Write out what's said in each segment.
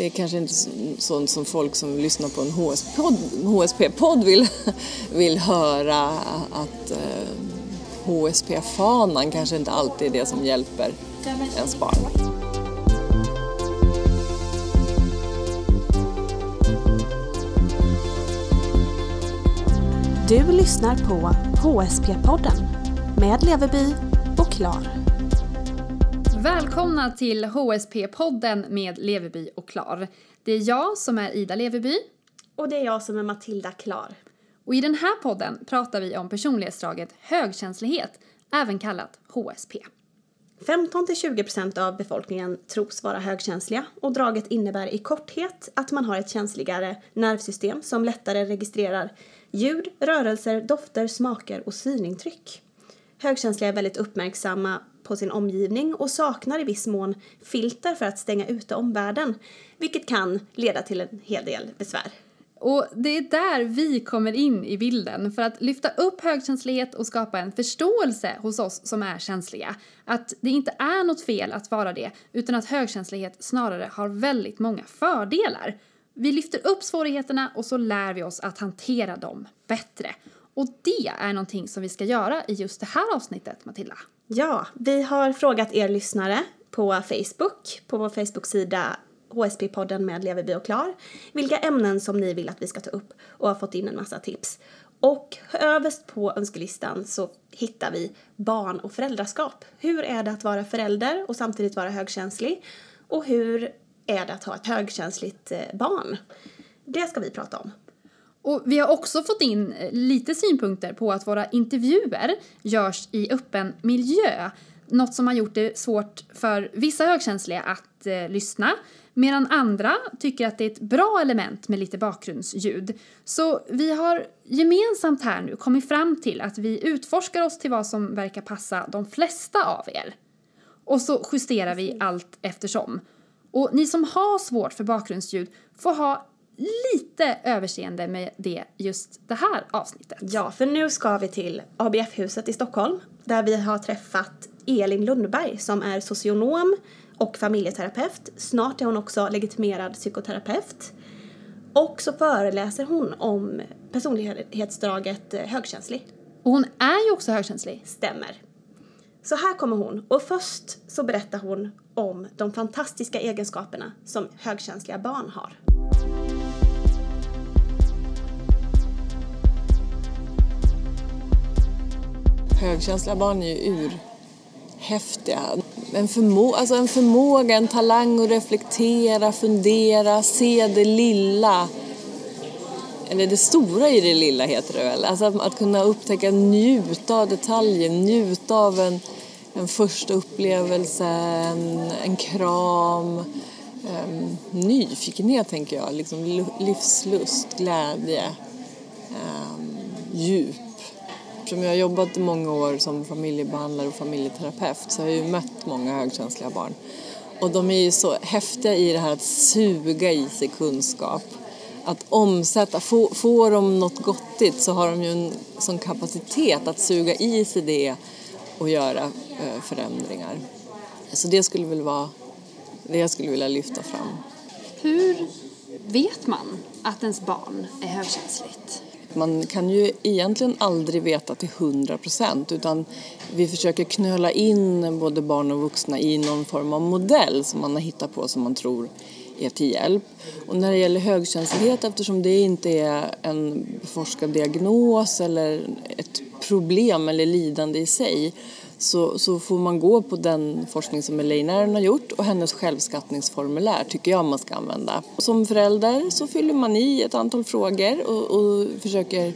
det är kanske inte sånt som folk som lyssnar på en HSP-podd vill, vill höra att eh, HSP-fanan kanske inte alltid är det som hjälper ens barn. Du lyssnar på HSP-podden med Leveby och Klar. Välkomna till HSP-podden med Leverby och Klar. Det är jag som är Ida Leverby. Och det är jag som är Matilda Klar. Och i den här podden pratar vi om personlighetsdraget högkänslighet, även kallat HSP. 15-20% av befolkningen tros vara högkänsliga och draget innebär i korthet att man har ett känsligare nervsystem som lättare registrerar ljud, rörelser, dofter, smaker och synintryck. Högkänsliga är väldigt uppmärksamma på sin omgivning och saknar i viss mån filter för att stänga ute omvärlden, vilket kan leda till en hel del besvär. Och det är där vi kommer in i bilden för att lyfta upp högkänslighet och skapa en förståelse hos oss som är känsliga. Att det inte är något fel att vara det, utan att högkänslighet snarare har väldigt många fördelar. Vi lyfter upp svårigheterna och så lär vi oss att hantera dem bättre. Och det är någonting som vi ska göra i just det här avsnittet, Matilda. Ja, vi har frågat er lyssnare på Facebook, på vår Facebook-sida HSP-podden med Leverby och Klar, vilka ämnen som ni vill att vi ska ta upp och har fått in en massa tips. Och överst på önskelistan så hittar vi barn och föräldraskap. Hur är det att vara förälder och samtidigt vara högkänslig? Och hur är det att ha ett högkänsligt eh, barn? Det ska vi prata om. Och vi har också fått in eh, lite synpunkter på att våra intervjuer görs i öppen miljö. Något som har gjort det svårt för vissa högkänsliga att eh, lyssna medan andra tycker att det är ett bra element med lite bakgrundsljud. Så vi har gemensamt här nu kommit fram till att vi utforskar oss till vad som verkar passa de flesta av er. Och så justerar vi allt eftersom. Och ni som har svårt för bakgrundsljud får ha lite överseende med det just det här avsnittet. Ja, för nu ska vi till ABF-huset i Stockholm där vi har träffat Elin Lundberg som är socionom och familjeterapeut. Snart är hon också legitimerad psykoterapeut. Och så föreläser hon om personlighetsdraget eh, högkänslig. Och hon är ju också högkänslig. Stämmer. Så här kommer hon och först så berättar hon om de fantastiska egenskaperna som högkänsliga barn har. Högkänsliga barn är ju urhäftiga. En, förmå alltså en förmåga, en talang att reflektera, fundera, se det lilla. Eller det stora i det lilla heter det väl. Alltså att, att kunna upptäcka, njuta av detaljer, njuta av en, en första upplevelse, en, en kram. Um, nyfikenhet tänker jag, liksom livslust, glädje, um, djup eftersom jag har jobbat i många år som familjebehandlare och familjeterapeut så har jag ju mött många högkänsliga barn. Och de är ju så häftiga i det här att suga i sig kunskap. Att omsätta, få, får de något gottigt så har de ju en sån kapacitet att suga i sig det och göra eh, förändringar. Så det skulle väl vara det jag skulle vilja lyfta fram. Hur vet man att ens barn är högkänsligt? Man kan ju egentligen aldrig veta till hundra procent utan vi försöker knöla in både barn och vuxna i någon form av modell som man har hittat på som man tror är till hjälp. Och när det gäller högkänslighet, eftersom det inte är en beforskad diagnos eller ett problem eller lidande i sig så, så får man gå på den forskning som Elaine Aron har gjort och hennes självskattningsformulär tycker jag man ska använda. Som förälder så fyller man i ett antal frågor och, och försöker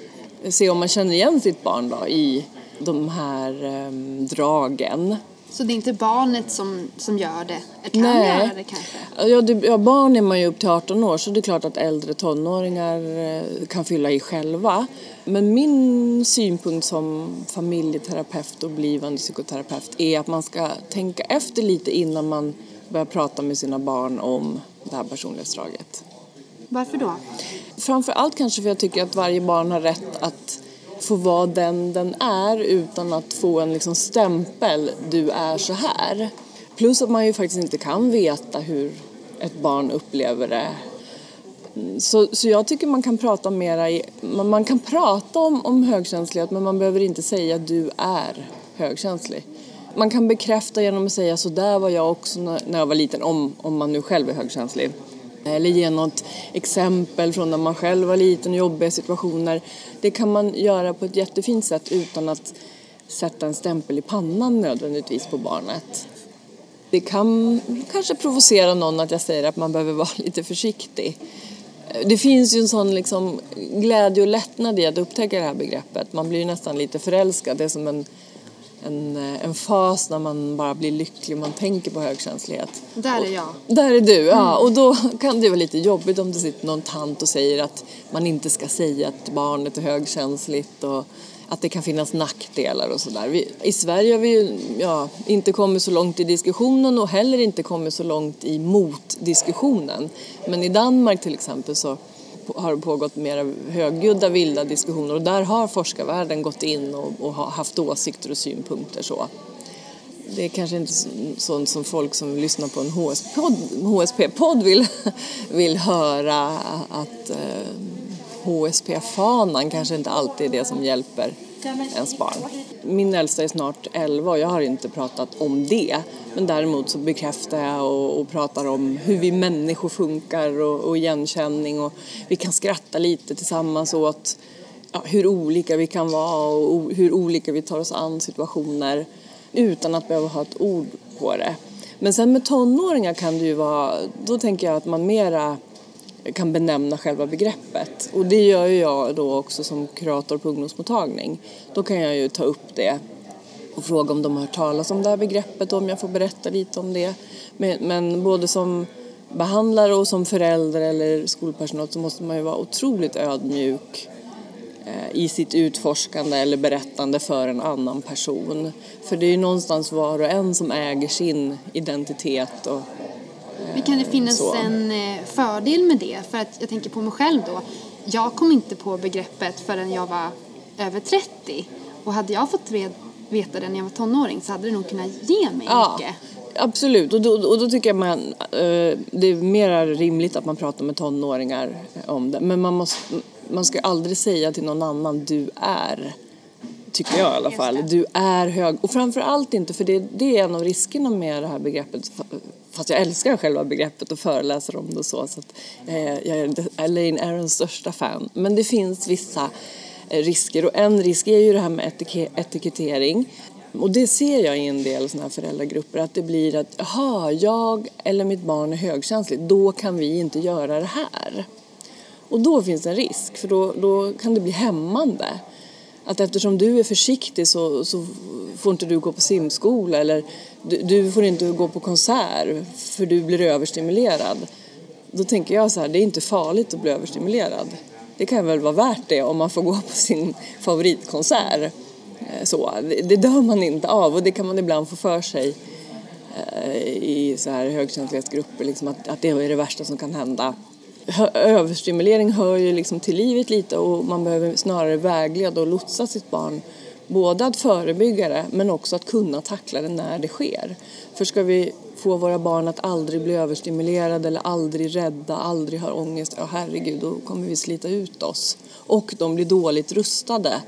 se om man känner igen sitt barn då i de här eh, dragen. Så det är inte barnet som, som gör det? Kan Nej. göra det kanske? Ja, det, ja, barn är man ju upp till 18 år så det är klart att äldre tonåringar eh, kan fylla i själva. Men min synpunkt som familjeterapeut och blivande psykoterapeut är att man ska tänka efter lite innan man börjar prata med sina barn om det här personlighetsdraget. Varför då? Framför allt kanske för jag tycker att varje barn har rätt att få vara den den är utan att få en liksom stämpel, du är så här. Plus att man ju faktiskt inte kan veta hur ett barn upplever det. Mm, så, så jag tycker man kan prata mera i, man, man kan prata om, om högkänslighet men man behöver inte säga att du är högkänslig. Man kan bekräfta genom att säga så där var jag också när jag var liten, om, om man nu själv är högkänslig. Eller ge något exempel från när man själv var liten och jobbiga situationer. Det kan man göra på ett jättefint sätt utan att sätta en stämpel i pannan nödvändigtvis på barnet. Det kan kanske provocera någon att jag säger att man behöver vara lite försiktig. Det finns ju en sån liksom glädje och lättnad i att upptäcka det här begreppet. Man blir nästan lite förälskad. Det är som en en, eh, en fas när man bara blir lycklig, man tänker på högkänslighet. Där är jag. Och, där är du, ja. Mm. Och då kan det vara lite jobbigt om det sitter någon tant och säger att man inte ska säga att barnet är högkänsligt och att det kan finnas nackdelar och sådär. I Sverige har vi ju ja, inte kommit så långt i diskussionen och heller inte kommit så långt i motdiskussionen. Men i Danmark till exempel så har pågått mer högljudda vilda diskussioner och där har forskarvärlden gått in och, och haft åsikter och synpunkter. Så. Det är kanske inte sånt som folk som lyssnar på en HSP-podd vill, vill höra att eh, HSP-fanan kanske inte alltid är det som hjälper ens barn. Min äldsta är snart 11 och jag har inte pratat om det. Men däremot så bekräftar jag och, och pratar om hur vi människor funkar och, och igenkänning och vi kan skratta lite tillsammans åt ja, hur olika vi kan vara och hur olika vi tar oss an situationer utan att behöva ha ett ord på det. Men sen med tonåringar kan det ju vara, då tänker jag att man mera kan benämna själva begreppet. Och det gör ju jag då också som kurator på ungdomsmottagning. Då kan jag ju ta upp det och fråga om de har hört talas om det här begreppet och om jag får berätta lite om det. Men, men både som behandlare och som förälder eller skolpersonal så måste man ju vara otroligt ödmjuk eh, i sitt utforskande eller berättande för en annan person. För det är ju någonstans var och en som äger sin identitet och men kan det finnas så. en eh, fördel med det? För att jag tänker på mig själv då. Jag kom inte på begreppet förrän jag var över 30. Och hade jag fått veta det när jag var tonåring så hade det nog kunnat ge mig ja. mycket. Absolut, och då, och då tycker jag man, uh, det är mer rimligt att man pratar med tonåringar om det. Men man, måste, man ska aldrig säga till någon annan du är tycker jag i alla fall. Du är hög. Och framförallt inte, för det, det är en av riskerna med det här begreppet. Fast jag älskar själva begreppet och föreläser om det så. så att, eh, jag är Elaine Arons största fan. Men det finns vissa eh, risker och en risk är ju det här med etik etikettering. Och det ser jag i en del såna här föräldragrupper att det blir att jaha, jag eller mitt barn är högkänsligt, då kan vi inte göra det här. Och då finns en risk, för då, då kan det bli hämmande att eftersom du är försiktig så, så får inte du gå på simskola eller du, du, får inte gå på konsert för du blir överstimulerad. Då tänker jag så här, det är inte farligt att bli överstimulerad. Det kan väl vara värt det om man får gå på sin favoritkonsert. Eh, så, det, det dör man inte av och det kan man ibland få för sig eh, i så här högkänslighetsgrupper, liksom att, att det är det värsta som kan hända överstimulering hör ju liksom till livet lite och man behöver snarare vägleda och lotsa sitt barn både att förebygga det men också att kunna tackla det när det sker. För ska vi få våra barn att aldrig bli överstimulerade eller aldrig rädda, aldrig ha ångest, ja herregud då kommer vi slita ut oss. Och de blir dåligt rustade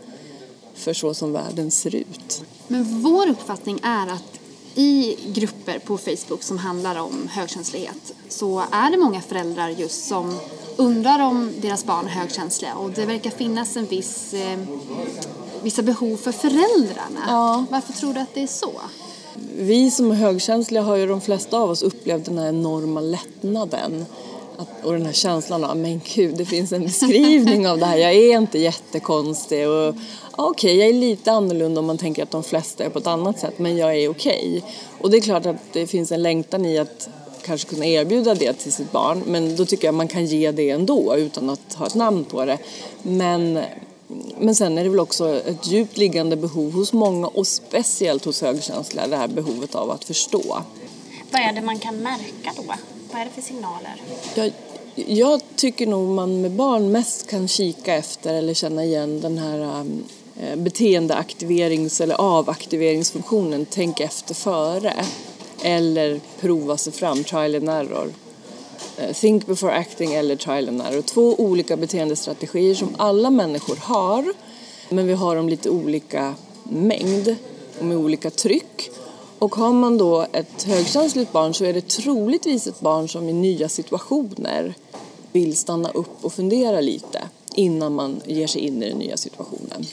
för så som världen ser ut. Men vår uppfattning är att i grupper på Facebook som handlar om högkänslighet så är det många föräldrar just som undrar om deras barn är högkänsliga och det verkar finnas en viss, eh, vissa behov för föräldrarna. Ja. Varför tror du att det är så? Vi som är högkänsliga har ju de flesta av oss upplevt den här enorma lättnaden att, och den här känslan av, men gud, det finns en beskrivning av det här, jag är inte jättekonstig och okej, okay, jag är lite annorlunda om man tänker att de flesta är på ett annat sätt, men jag är okej. Okay. Och det är klart att det finns en längtan i att kanske kunna erbjuda det till sitt barn, men då tycker jag man kan ge det ändå utan att ha ett namn på det. Men men sen är det väl också ett djupt liggande behov hos många och speciellt hos högkänsliga, det här behovet av att förstå. Vad är det man kan märka då? Vad är det för signaler? Jag, jag tycker nog man med barn mest kan kika efter eller känna igen den här um, eh, beteendeaktiverings eller avaktiveringsfunktionen, tänk efter före. Eller prova sig fram, trial and error. Eh, think before acting eller trial and error. Två olika beteendestrategier som alla människor har men vi har dem lite olika mängd och med olika tryck. Och har man då ett högkänsligt barn så är det troligtvis ett barn som i nya situationer vill stanna upp och fundera lite innan man ger sig in i den nya situationen.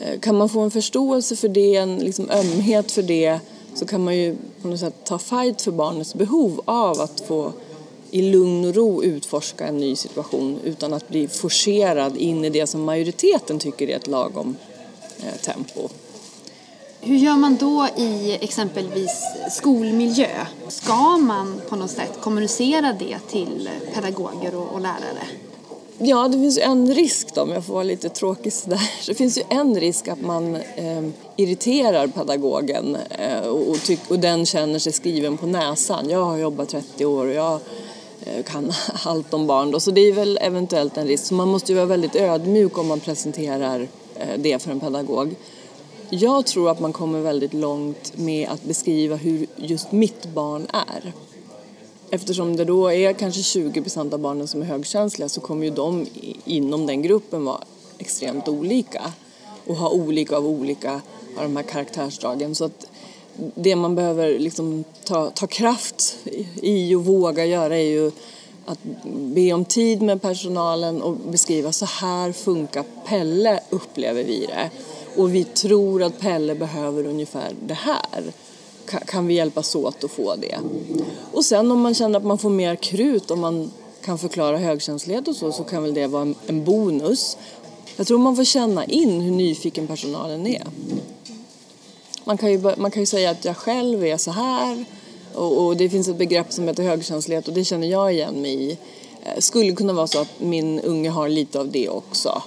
Eh, kan man få en förståelse för det, en liksom ömhet för det så kan man ju på något sätt ta fight för barnets behov av att få i lugn och ro utforska en ny situation utan att bli forcerad in i det som majoriteten tycker är ett lagom eh, tempo. Hur gör man då i exempelvis skolmiljö? Ska man på något sätt kommunicera det till pedagoger och, och lärare? Ja, det finns ju en risk då, om jag får vara lite tråkig sådär. Det finns ju en risk att man eh, irriterar pedagogen eh, och, och, och den känner sig skriven på näsan. Jag har jobbat 30 år och jag eh, kan allt om barn då, så det är väl eventuellt en risk. Så man måste ju vara väldigt ödmjuk om man presenterar eh, det för en pedagog. Jag tror att man kommer väldigt långt med att beskriva hur just mitt barn är. Eftersom det då är kanske 20 procent av barnen som är högkänsliga så kommer ju de inom den gruppen vara extremt olika och ha olika av olika av de här karaktärsdragen. Så att det man behöver liksom ta, ta kraft i och våga göra är ju att be om tid med personalen och beskriva så här funkar Pelle upplever vi det och vi tror att Pelle behöver ungefär det här. Kan vi hjälpas åt att få det? Och sen om man känner att man får mer krut om man kan förklara högkänslighet och så, så kan väl det vara en bonus. Jag tror man får känna in hur nyfiken personalen är. Man kan ju, man kan ju säga att jag själv är så här och, och det finns ett begrepp som heter högkänslighet och det känner jag igen mig i. Eh, skulle kunna vara så att min unge har lite av det också.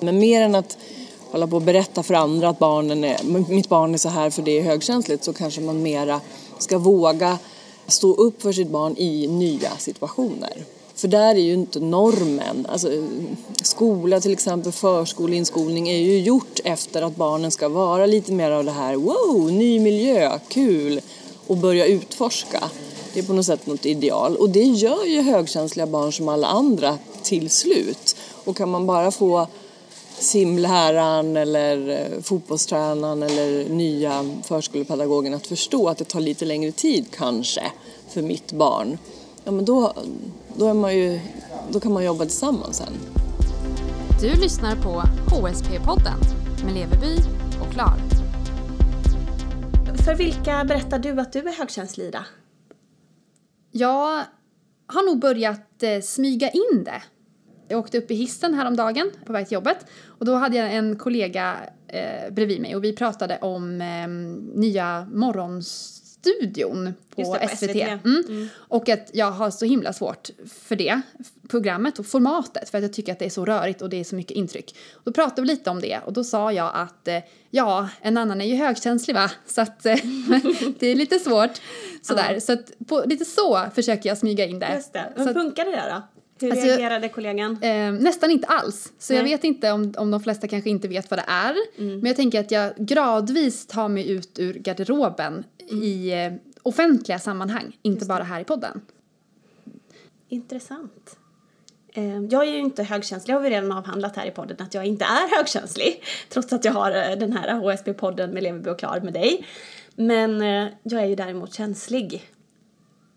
Men mer än att hålla på och berätta för andra att barnen är, mitt barn är så här för det är högkänsligt så kanske man mera ska våga stå upp för sitt barn i nya situationer. För där är ju inte normen. Alltså, skola till exempel, förskoleinskolning är ju gjort efter att barnen ska vara lite mer av det här wow, ny miljö, kul och börja utforska. Det är på något sätt något ideal och det gör ju högkänsliga barn som alla andra till slut. Och kan man bara få simläraren eller eh, fotbollstränaren eller nya förskolepedagogen att förstå att det tar lite längre tid kanske för mitt barn. Ja, men då, då, är man ju, då kan man jobba tillsammans sen. Du lyssnar på HSP-podden med Leveby och Klar. För vilka berättar du att du är högkänslig? Jag har nog börjat eh, smyga in det jag åkte upp i hissen häromdagen på väg till jobbet och då hade jag en kollega eh, bredvid mig och vi pratade om eh, nya morgonstudion på, det, på SVT. SVT. Mm. Mm. Och att jag har så himla svårt för det programmet och formatet för att jag tycker att det är så rörigt och det är så mycket intryck. Då pratade vi lite om det och då sa jag att eh, ja, en annan är ju högkänslig va, så att eh, det är lite svårt sådär. Ja. Så att på, lite så försöker jag smyga in det. Just det. Men funkar det där då? Hur alltså, reagerade kollegan? Eh, nästan inte alls. Så Nej. jag vet inte om, om de flesta kanske inte vet vad det är. Mm. Men jag tänker att jag gradvis tar mig ut ur garderoben mm. i eh, offentliga sammanhang, inte bara här i podden. Intressant. Eh, jag är ju inte högkänslig, har vi redan avhandlat här i podden att jag inte är högkänslig. Trots att jag har eh, den här HSB-podden med Leverby och Klar med dig. Men eh, jag är ju däremot känslig.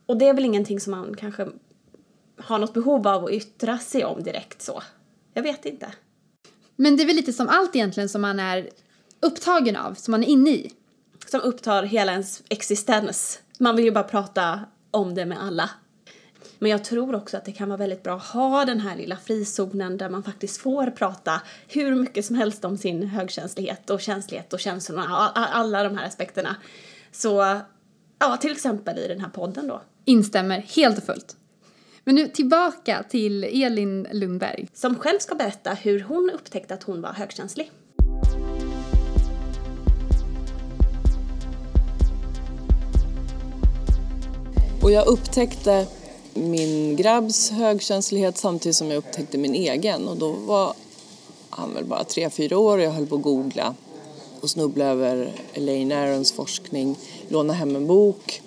Och det är väl ingenting som man kanske har något behov av att yttra sig om direkt så. Jag vet inte. Men det är väl lite som allt egentligen som man är upptagen av, som man är inne i. Som upptar hela ens existens. Man vill ju bara prata om det med alla. Men jag tror också att det kan vara väldigt bra att ha den här lilla frizonen där man faktiskt får prata hur mycket som helst om sin högkänslighet och känslighet och känslorna, alla de här aspekterna. Så, ja, till exempel i den här podden då. Instämmer helt och fullt. Men nu tillbaka till Elin Lundberg. Som själv ska berätta hur hon upptäckte att hon var högkänslig. Och jag upptäckte min grabbs högkänslighet samtidigt som jag upptäckte min egen. Och då var han väl bara tre fyra år och jag höll på att googla och snubbla över Elaine Arons forskning, låna hem en bok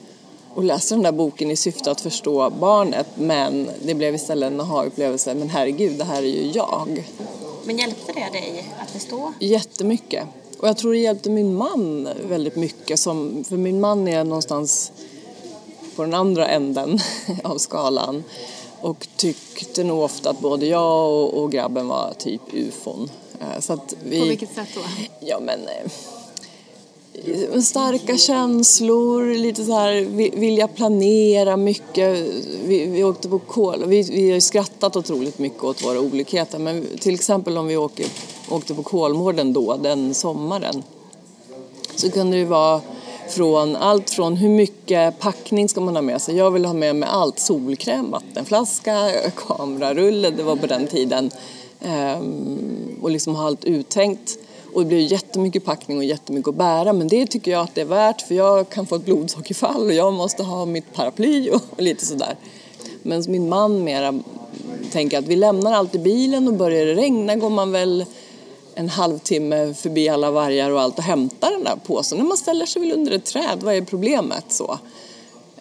och läste den där boken i syfte att förstå barnet men det blev istället en aha-upplevelse. Men herregud, det här är ju jag. Men hjälpte det dig att förstå? Jättemycket. Och jag tror det hjälpte min man väldigt mycket. Som, för min man är någonstans på den andra änden av skalan och tyckte nog ofta att både jag och, grabben var typ ufon. Eh, så att vi, På vilket sätt då? Ja men eh, starka känslor, lite så här vilja planera mycket. Vi, vi åkte på kol, vi, vi har skrattat otroligt mycket åt våra olikheter men till exempel om vi åker, åkte på Kolmården då, den sommaren så kunde det vara från allt från hur mycket packning ska man ha med sig. Jag vill ha med mig allt. Solkräm, vattenflaska, kamerarulle, det var på den tiden. Ehm, och liksom ha allt uttänkt. Och det blir jättemycket packning och jättemycket att bära men det tycker jag att det är värt för jag kan få ett blodsockerfall och jag måste ha mitt paraply och lite sådär. Men min man mera tänker att vi lämnar allt i bilen och börjar det regna går man väl en halvtimme förbi alla vargar och allt och hämtar den där påsen. När man ställer sig väl under ett träd, vad är problemet? Så,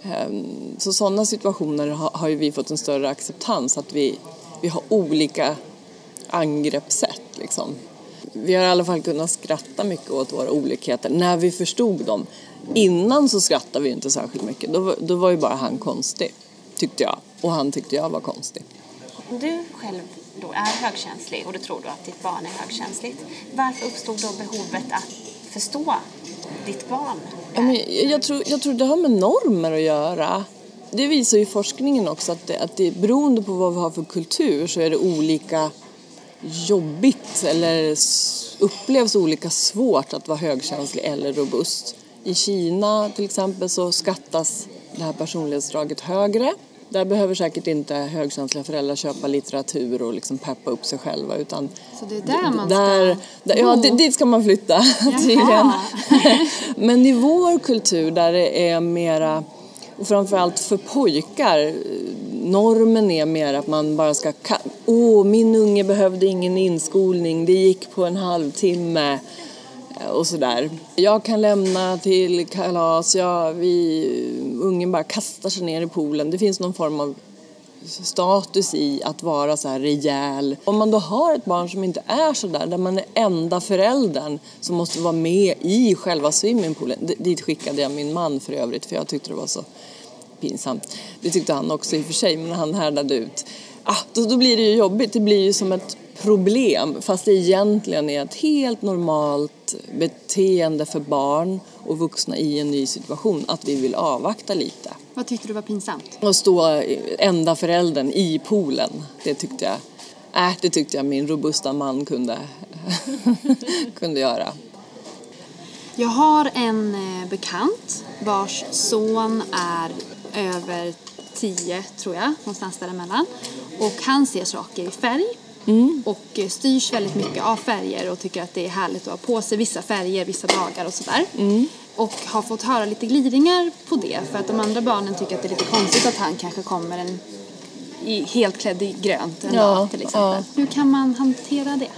ehm, så sådana situationer har ju vi fått en större acceptans, att vi, vi har olika angreppssätt. Liksom. Vi har i alla fall kunnat skratta mycket åt våra olikheter när vi förstod dem. Innan så skrattade vi inte särskilt mycket, då, då var ju bara han konstig, tyckte jag. Och han tyckte jag var konstig. Du själv då är högkänslig och du tror då att ditt barn är högkänsligt. Varför uppstod då behovet att förstå ditt barn? Ja, men jag, tror, jag tror det har med normer att göra. Det visar ju forskningen också att det, att det beroende på vad vi har för kultur så är det olika jobbigt eller upplevs olika svårt att vara högkänslig eller robust. I Kina till exempel så skattas det här personlighetsdraget högre där behöver säkert inte högkänsliga föräldrar köpa litteratur och liksom peppa upp sig själva utan Så det är där man ska där, Ja, dit ska man flytta tydligen. Men i vår kultur där det är mera, och framförallt för pojkar, normen är mer att man bara ska, åh oh, min unge behövde ingen inskolning, det gick på en halvtimme eh, och sådär. Jag kan lämna till kalas, ja, vi, ungen bara kastar sig ner i poolen. Det finns någon form av status i att vara så här rejäl. Om man då har ett barn som inte är så där, där man är enda föräldern som måste vara med i själva swimmingpoolen. Dit skickade jag min man för övrigt för jag tyckte det var så pinsamt. Det tyckte han också i och för sig, men han härdade ut. Ah, då, då blir det ju jobbigt, det blir ju som ett problem fast det egentligen är ett helt normalt beteende för barn och vuxna i en ny situation att vi vill avvakta lite. Vad tyckte du var pinsamt? Att stå enda föräldern i poolen, det tyckte jag, äh, det tyckte jag min robusta man kunde, kunde göra. Jag har en eh, bekant vars son är över tio, tror jag, någonstans däremellan. Och han ser saker i färg Mm. Och styrs väldigt mycket av färger och tycker att det är härligt att ha på sig vissa färger vissa dagar och sådär. Mm. Och har fått höra lite glidningar på det för att de andra barnen tycker att det är lite konstigt att han kanske kommer en, i, helt klädd i grönt en ja, dag till exempel. Ja. Hur kan man hantera det?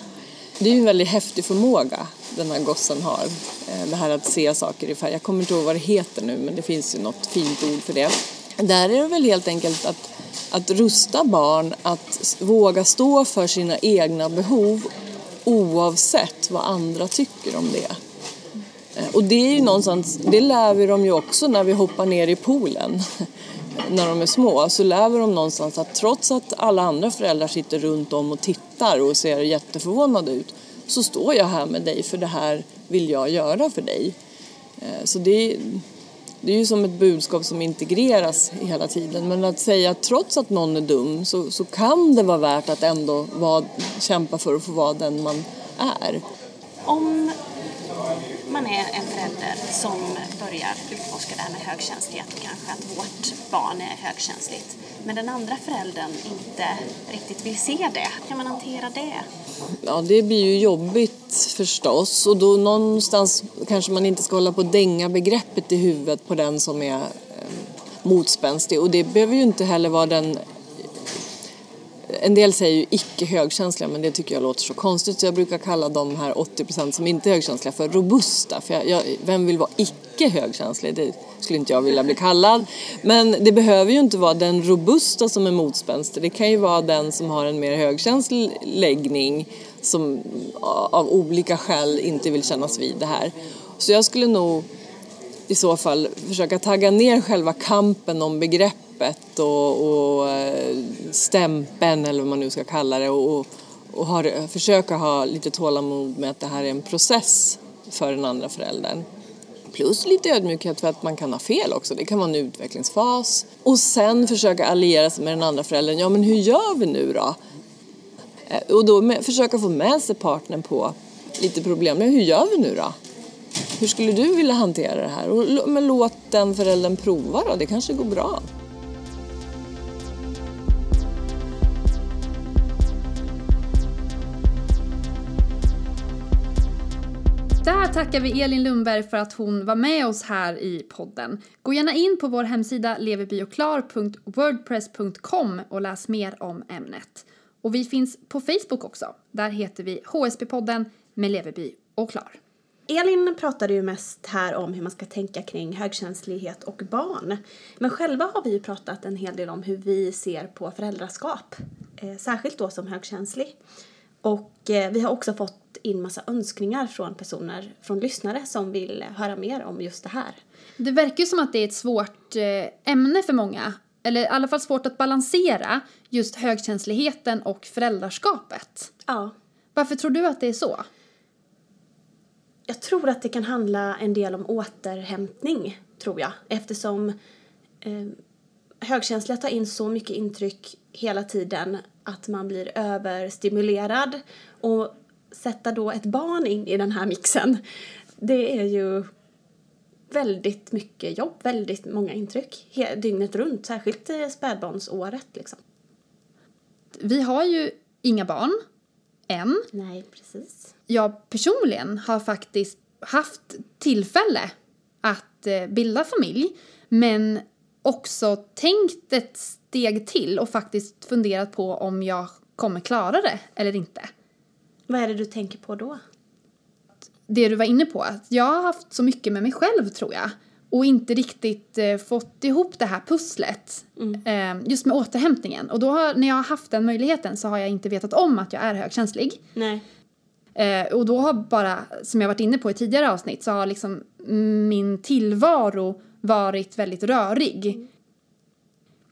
Det är ju en väldigt häftig förmåga den här gossen har. Eh, det här att se saker i färg. Jag kommer inte ihåg vad det heter nu men det finns ju något fint ord för det. Där är det väl helt enkelt att att rusta barn att våga stå för sina egna behov oavsett vad andra tycker om det. Eh, och det är ju någonstans, det lär vi dem ju också när vi hoppar ner i poolen när de är små så lär vi dem någonstans att trots att alla andra föräldrar sitter runt om och tittar och ser jätteförvånad ut så står jag här med dig för det här vill jag göra för dig. Eh, så det, det är ju som ett budskap som integreras hela tiden. Men att säga att trots att någon är dum så, så kan det vara värt att ändå vara, kämpa för att få vara den man är. Om man är en förälder som börjar utforska det här med högkänslighet och kanske att vårt barn är högkänsligt men den andra föräldern inte riktigt vill se det. Hur kan man hantera det? Ja, det blir ju jobbigt förstås och då någonstans kanske man inte ska hålla på att dänga begreppet i huvudet på den som är eh, motspänstig och det behöver ju inte heller vara den en del säger ju icke högkänsliga men det tycker jag låter så konstigt så jag brukar kalla de här 80% som inte är högkänsliga för robusta. För jag, jag, vem vill vara icke icke högkänslig. Det skulle inte jag vilja bli kallad. Men det behöver ju inte vara den robusta som är motspänstig. Det kan ju vara den som har en mer högkänslig läggning som av olika skäl inte vill kännas vid det här. Så jag skulle nog i så fall försöka tagga ner själva kampen om begreppet och, och eh, stämpeln eller vad man nu ska kalla det och, och har, försöka ha lite tålamod med att det här är en process för den andra föräldern. Plus lite ödmjukhet för att man kan ha fel också, det kan vara en utvecklingsfas. Och sen försöka alliera sig med den andra föräldern, ja men hur gör vi nu då? Eh, och då med, försöka få med sig partnern på lite problem, men hur gör vi nu då? Hur skulle du vilja hantera det här? Och, men låt den föräldern prova då, det kanske går bra. Tackar vi Elin Lundberg för att hon var med oss här i podden. Gå gärna in på vår hemsida leverbioklar.wordpress.com och läs mer om ämnet. Och vi finns på Facebook också. Där heter vi HSB-podden med Leverby och Klar. Elin pratade ju mest här om hur man ska tänka kring högkänslighet och barn. Men själva har vi ju pratat en hel del om hur vi ser på föräldraskap. Eh, särskilt då som högkänslig. Och eh, vi har också fått in massa önskningar från personer, från lyssnare som vill höra mer om just det här. Det verkar ju som att det är ett svårt eh, ämne för många. Eller i alla fall svårt att balansera just högkänsligheten och föräldraskapet. Ja. Varför tror du att det är så? Jag tror att det kan handla en del om återhämtning, tror jag. Eftersom eh, högkänsliga tar in så mycket intryck hela tiden att man blir överstimulerad. Och sätta då ett barn in i den här mixen, det är ju väldigt mycket jobb, väldigt många intryck dygnet runt, särskilt eh, spädbarnsåret liksom. Vi har ju inga barn, än. Nej, precis. jag personligen har faktiskt haft tillfälle att eh, bilda familj men också tänkt ett steg till och faktiskt funderat på om jag kommer klara det eller inte. Vad är det du tänker på då? Det du var inne på, att jag har haft så mycket med mig själv tror jag och inte riktigt eh, fått ihop det här pusslet eh, just med återhämtningen. Och då har, när jag har haft den möjligheten så har jag inte vetat om att jag är högkänslig. Nej. Eh, och då har bara, som jag varit inne på i tidigare avsnitt, så har liksom min tillvaro varit väldigt rörig.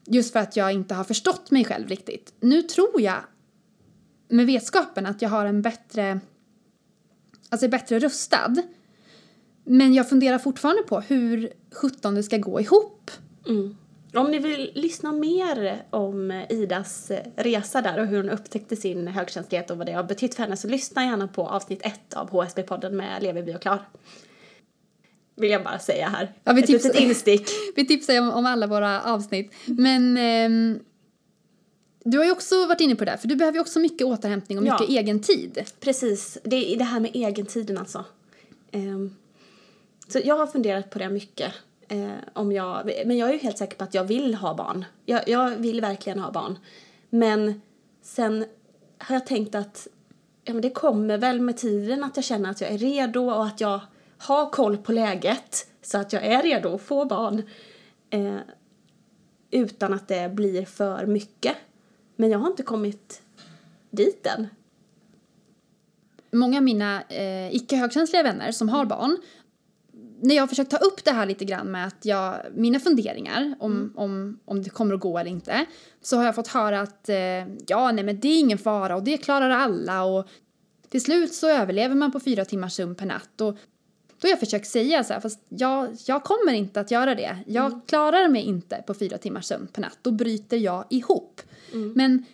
Just för att jag inte har förstått mig själv riktigt. Nu tror jag, med vetskapen, att jag har en bättre, alltså är bättre rustad. Men jag funderar fortfarande på hur sjutton det ska gå ihop. Mm. Om ni vill lyssna mer om Idas resa där och hur hon upptäckte sin högkänslighet och vad det har betytt för henne så lyssna gärna på avsnitt ett av HSB-podden med Leverby och Klar. Vill jag bara säga här. Ja, vi Ett tipsar- litet instick. Vi tipsar ju om, om alla våra avsnitt. Men ehm, du har ju också varit inne på det, här, för du behöver ju också mycket återhämtning och Ja. mycket egen tid. Precis, det är det här med egentiden alltså. Ehm, så jag har funderat på det mycket. Eh, om jag, men jag är ju helt säker på att jag vill ha barn. Jag, jag vill verkligen ha barn. Men sen har jag tänkt att ja, men det kommer väl med tiden att jag känner att jag är redo och att jag har koll på läget så att jag är redo att få barn. Eh, utan att det blir för mycket. Men jag har inte kommit dit än. Många av mina eh, icke högkänsliga vänner som har barn, när jag har försökt ta upp det här lite grann med att jag, mina funderingar om, om, om det kommer att gå eller inte, så har jag fått höra att eh, ja, nej men det är ingen fara och det klarar alla och till slut så överlever man på fyra timmars sömn per natt och då har jag försökt säga så här, fast jag, jag kommer inte att göra det. Jag klarar mig inte på fyra timmars sömn per natt. Då bryter jag ihop. Men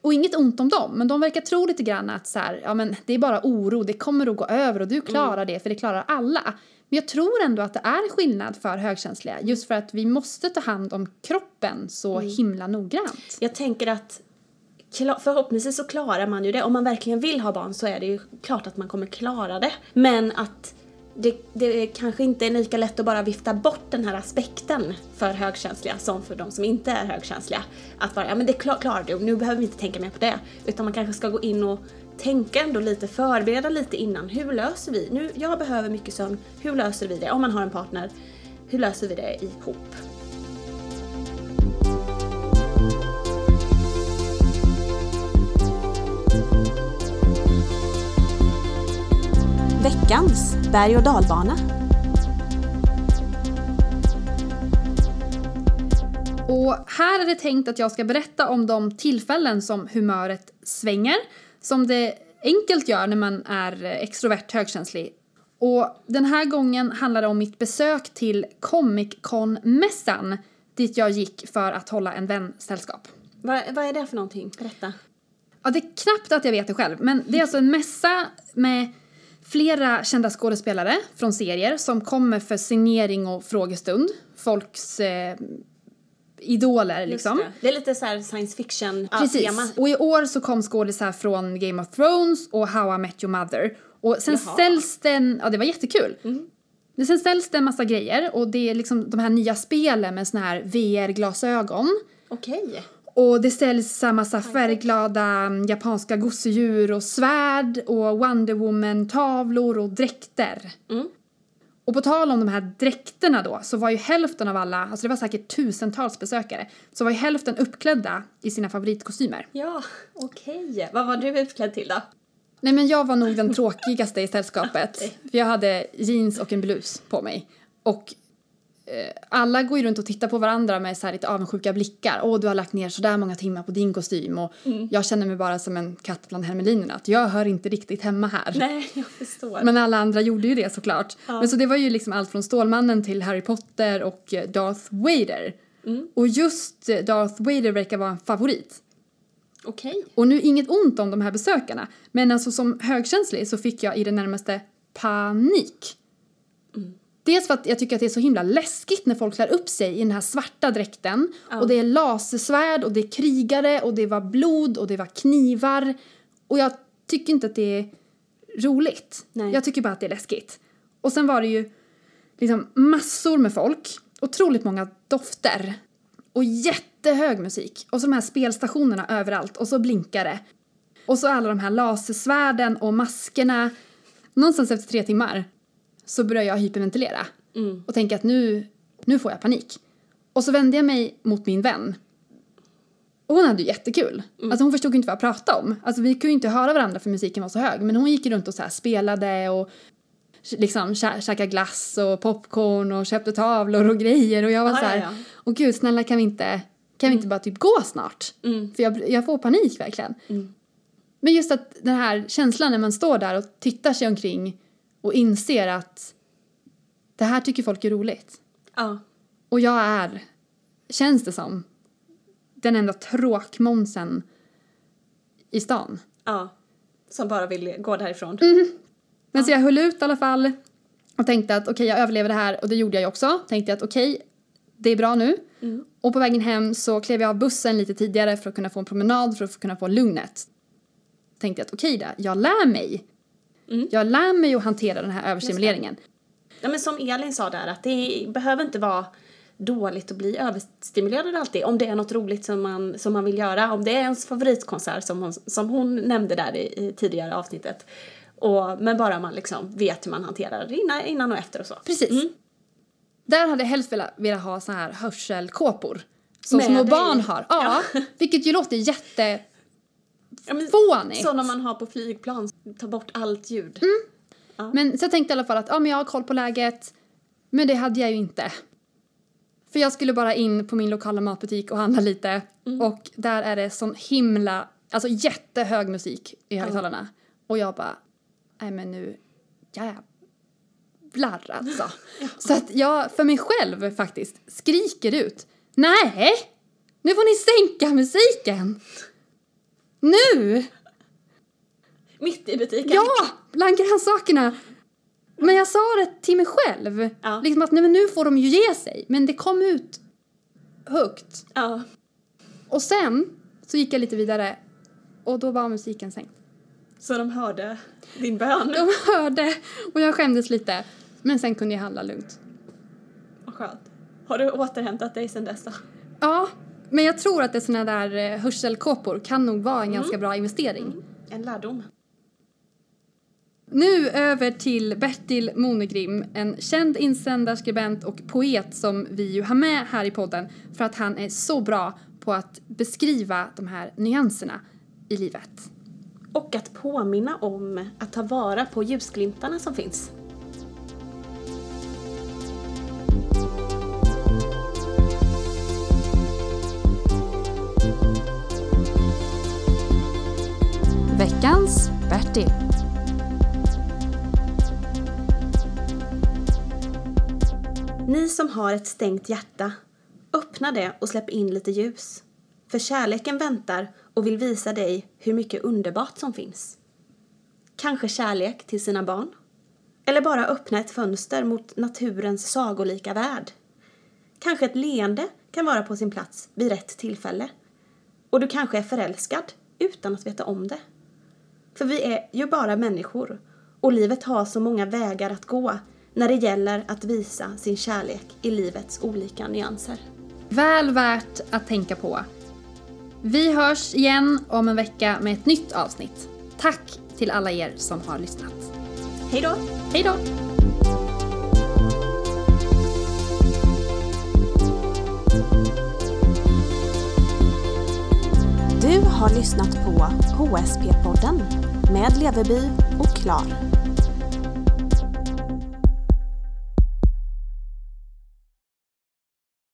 och inget ont om dem, men de verkar tro lite grann att så här, ja men det är bara oro, det kommer att gå över och du klarar det för det klarar alla. Men jag tror ändå att det är skillnad för högkänsliga just för att vi måste ta hand om kroppen så himla noggrant. Jag tänker att förhoppningsvis så klarar man ju det. Om man verkligen vill ha barn så är det ju klart att man kommer klara det. Men att det, det är kanske inte är lika lätt att bara vifta bort den här aspekten för högkänsliga som för de som inte är högkänsliga. Att bara, ja men det klar, klarar du, nu behöver vi inte tänka mer på det. Utan man kanske ska gå in och tänka ändå lite, förbereda lite innan. Hur löser vi? Nu, jag behöver mycket sömn. Hur löser vi det? Om man har en partner, hur löser vi det ihop? Veckans berg och dalbana. Och här är det tänkt att jag ska berätta om de tillfällen som humöret svänger, som det enkelt gör när man är extrovert högkänslig. Och den här gången handlar det om mitt besök till Comic Con-mässan dit jag gick för att hålla en vänsällskap. Vad, vad är det för någonting? Berätta. Ja, det är knappt att jag vet det själv, men det är alltså en mässa med flera kända skådespelare från serier som kommer för signering och frågestund. Folks eh, idoler liksom. Det. det. är lite så science fiction Precis. tema. Och i år så kom skådisar från Game of Thrones och How I Met Your Mother. Och sen Jaha. ställs det en, ja det var jättekul. Mm. Men sen ställs det en massa grejer och det är liksom de här nya spelen med såna här VR-glasögon. Okej. Och det säljs massa färgglada mm, japanska gosedjur och svärd och Wonder Woman-tavlor och dräkter. Mm. Och på tal om de här dräkterna då så var ju hälften av alla, alltså det var säkert tusentals besökare, så var ju hälften uppklädda i sina favoritkostymer. Ja, okej. Vad var du utklädd till då? Nej men jag var nog den tråkigaste i sällskapet. För jag hade jeans och en blus på mig. Och alla går ju runt och tittar på varandra med så här lite avundsjuka blickar. Åh, du har lagt ner så där många timmar på din kostym. Och jag känner mig bara som en katt bland hermelinerna. Att jag hör inte riktigt hemma här. Nej, jag förstår. Men alla andra gjorde ju det såklart. Men så det var ju liksom allt från Stålmannen till Harry Potter och eh, Darth Vader. Och just eh, Darth Vader verkar vara en favorit. Okej. Och nu inget ont om de här besökarna, men alltså som högkänslig så fick jag i det närmaste panik. Dels för att jag tycker att det är så himla läskigt när folk klär upp sig i den här svarta dräkten och det är lasersvärd och det är krigare och det var blod och det var knivar och jag tycker inte att det är roligt. Nej. Jag tycker bara att det är läskigt. Och sen var det ju liksom massor med folk, otroligt många dofter och jättehög musik. Och så de här spelstationerna överallt och så blinkar det. Och så alla de här lasersvärden och maskerna. Någonstans efter tre timmar så börjar jag hyperventilera och tänka att nu, nu får jag panik. Och så vände jag mig mot min vän. Och hon hade ju jättekul. Alltså hon förstod inte vad jag pratade om. Alltså vi kunde ju inte höra varandra för musiken var så hög. Men hon gick runt och så spelade och liksom kä- käkade glass och popcorn och köpte tavlor och grejer. Och jag var Ja, så här, ja, ja. åh gud snälla kan vi inte, kan vi inte bara typ gå snart? För jag, jag får panik verkligen. Men just att den här känslan när man står där och tittar sig omkring och inser att det här tycker folk är roligt. Ja. Och jag är, känns det som, den enda tråkmånsen i stan. Ja. Som bara vill gå därifrån. Men så jag höll ut i alla fall och tänkte att okej jag överlever det här och det gjorde jag ju också. Tänkte att okej det är bra nu. Och på vägen hem så klev jag av bussen lite tidigare för att kunna få en promenad för att kunna få lugnet. Tänkte att okej då, jag lär mig. Jag lär mig att hantera den här överstimuleringen. Ja, men som Elin sa där, att det behöver inte vara dåligt att bli överstimulerad alltid. Om det är något roligt som man, som man vill göra. Om det är ens favoritkonsert som hon, som hon nämnde där i, i tidigare avsnittet. Och, men bara man liksom vet hur man hanterar det innan, innan och efter och så. Precis. Där hade jag helst velat, velat ha så här hörselkåpor. Som Med små dig? barn har. Ja, vilket ju låter jätte... Ja, men, Fånigt. Sådana man har på flygplan, ta bort allt ljud. Men så jag tänkte i alla fall att ja, men jag har koll på läget. Men det hade jag ju inte. För jag skulle bara in på min lokala matbutik och handla lite. Och där är det sån himla, alltså jättehög musik i högtalarna. Och jag bara, nej men nu, jävlar alltså. Så att jag för mig själv faktiskt skriker ut, nej! Nu får ni sänka musiken! Nu! Mitt i butiken. Ja, bland grönsakerna. Men jag sa det till mig själv. Ja. Liksom att nej, men nu får de ju ge sig. Men det kom ut högt. Ja. Och sen så gick jag lite vidare och då var musiken sänkt. Så de hörde din bön. De hörde och jag skämdes lite. Men sen kunde jag handla lugnt. Vad skönt. Har du återhämtat dig sen dess då? Ja, men jag tror att det såna där eh, hörselkåpor kan nog vara en ganska bra investering. En lärdom. Nu över till Bertil Monegrim, en känd insändarskribent och poet som vi ju har med här i podden för att han är så bra på att beskriva de här nyanserna i livet. Och att påminna om att ta vara på ljusglimtarna som finns. Veckans Bertil. Ni som har ett stängt hjärta, öppna det och släpp in lite ljus. För kärleken väntar och vill visa dig hur mycket underbart som finns. Kanske kärlek till sina barn? Eller bara öppna ett fönster mot naturens sagolika värld. Kanske ett leende kan vara på sin plats vid rätt tillfälle. Och du kanske är förälskad utan att veta om det. För vi är ju bara människor och livet har så många vägar att gå när det gäller att visa sin kärlek i livets olika nyanser. Väl värt att tänka på. Vi hörs igen om en vecka med ett nytt avsnitt. Tack till alla er som har lyssnat. Hej då! Hej då! Du har lyssnat på HSP-podden med Leveby och Klar.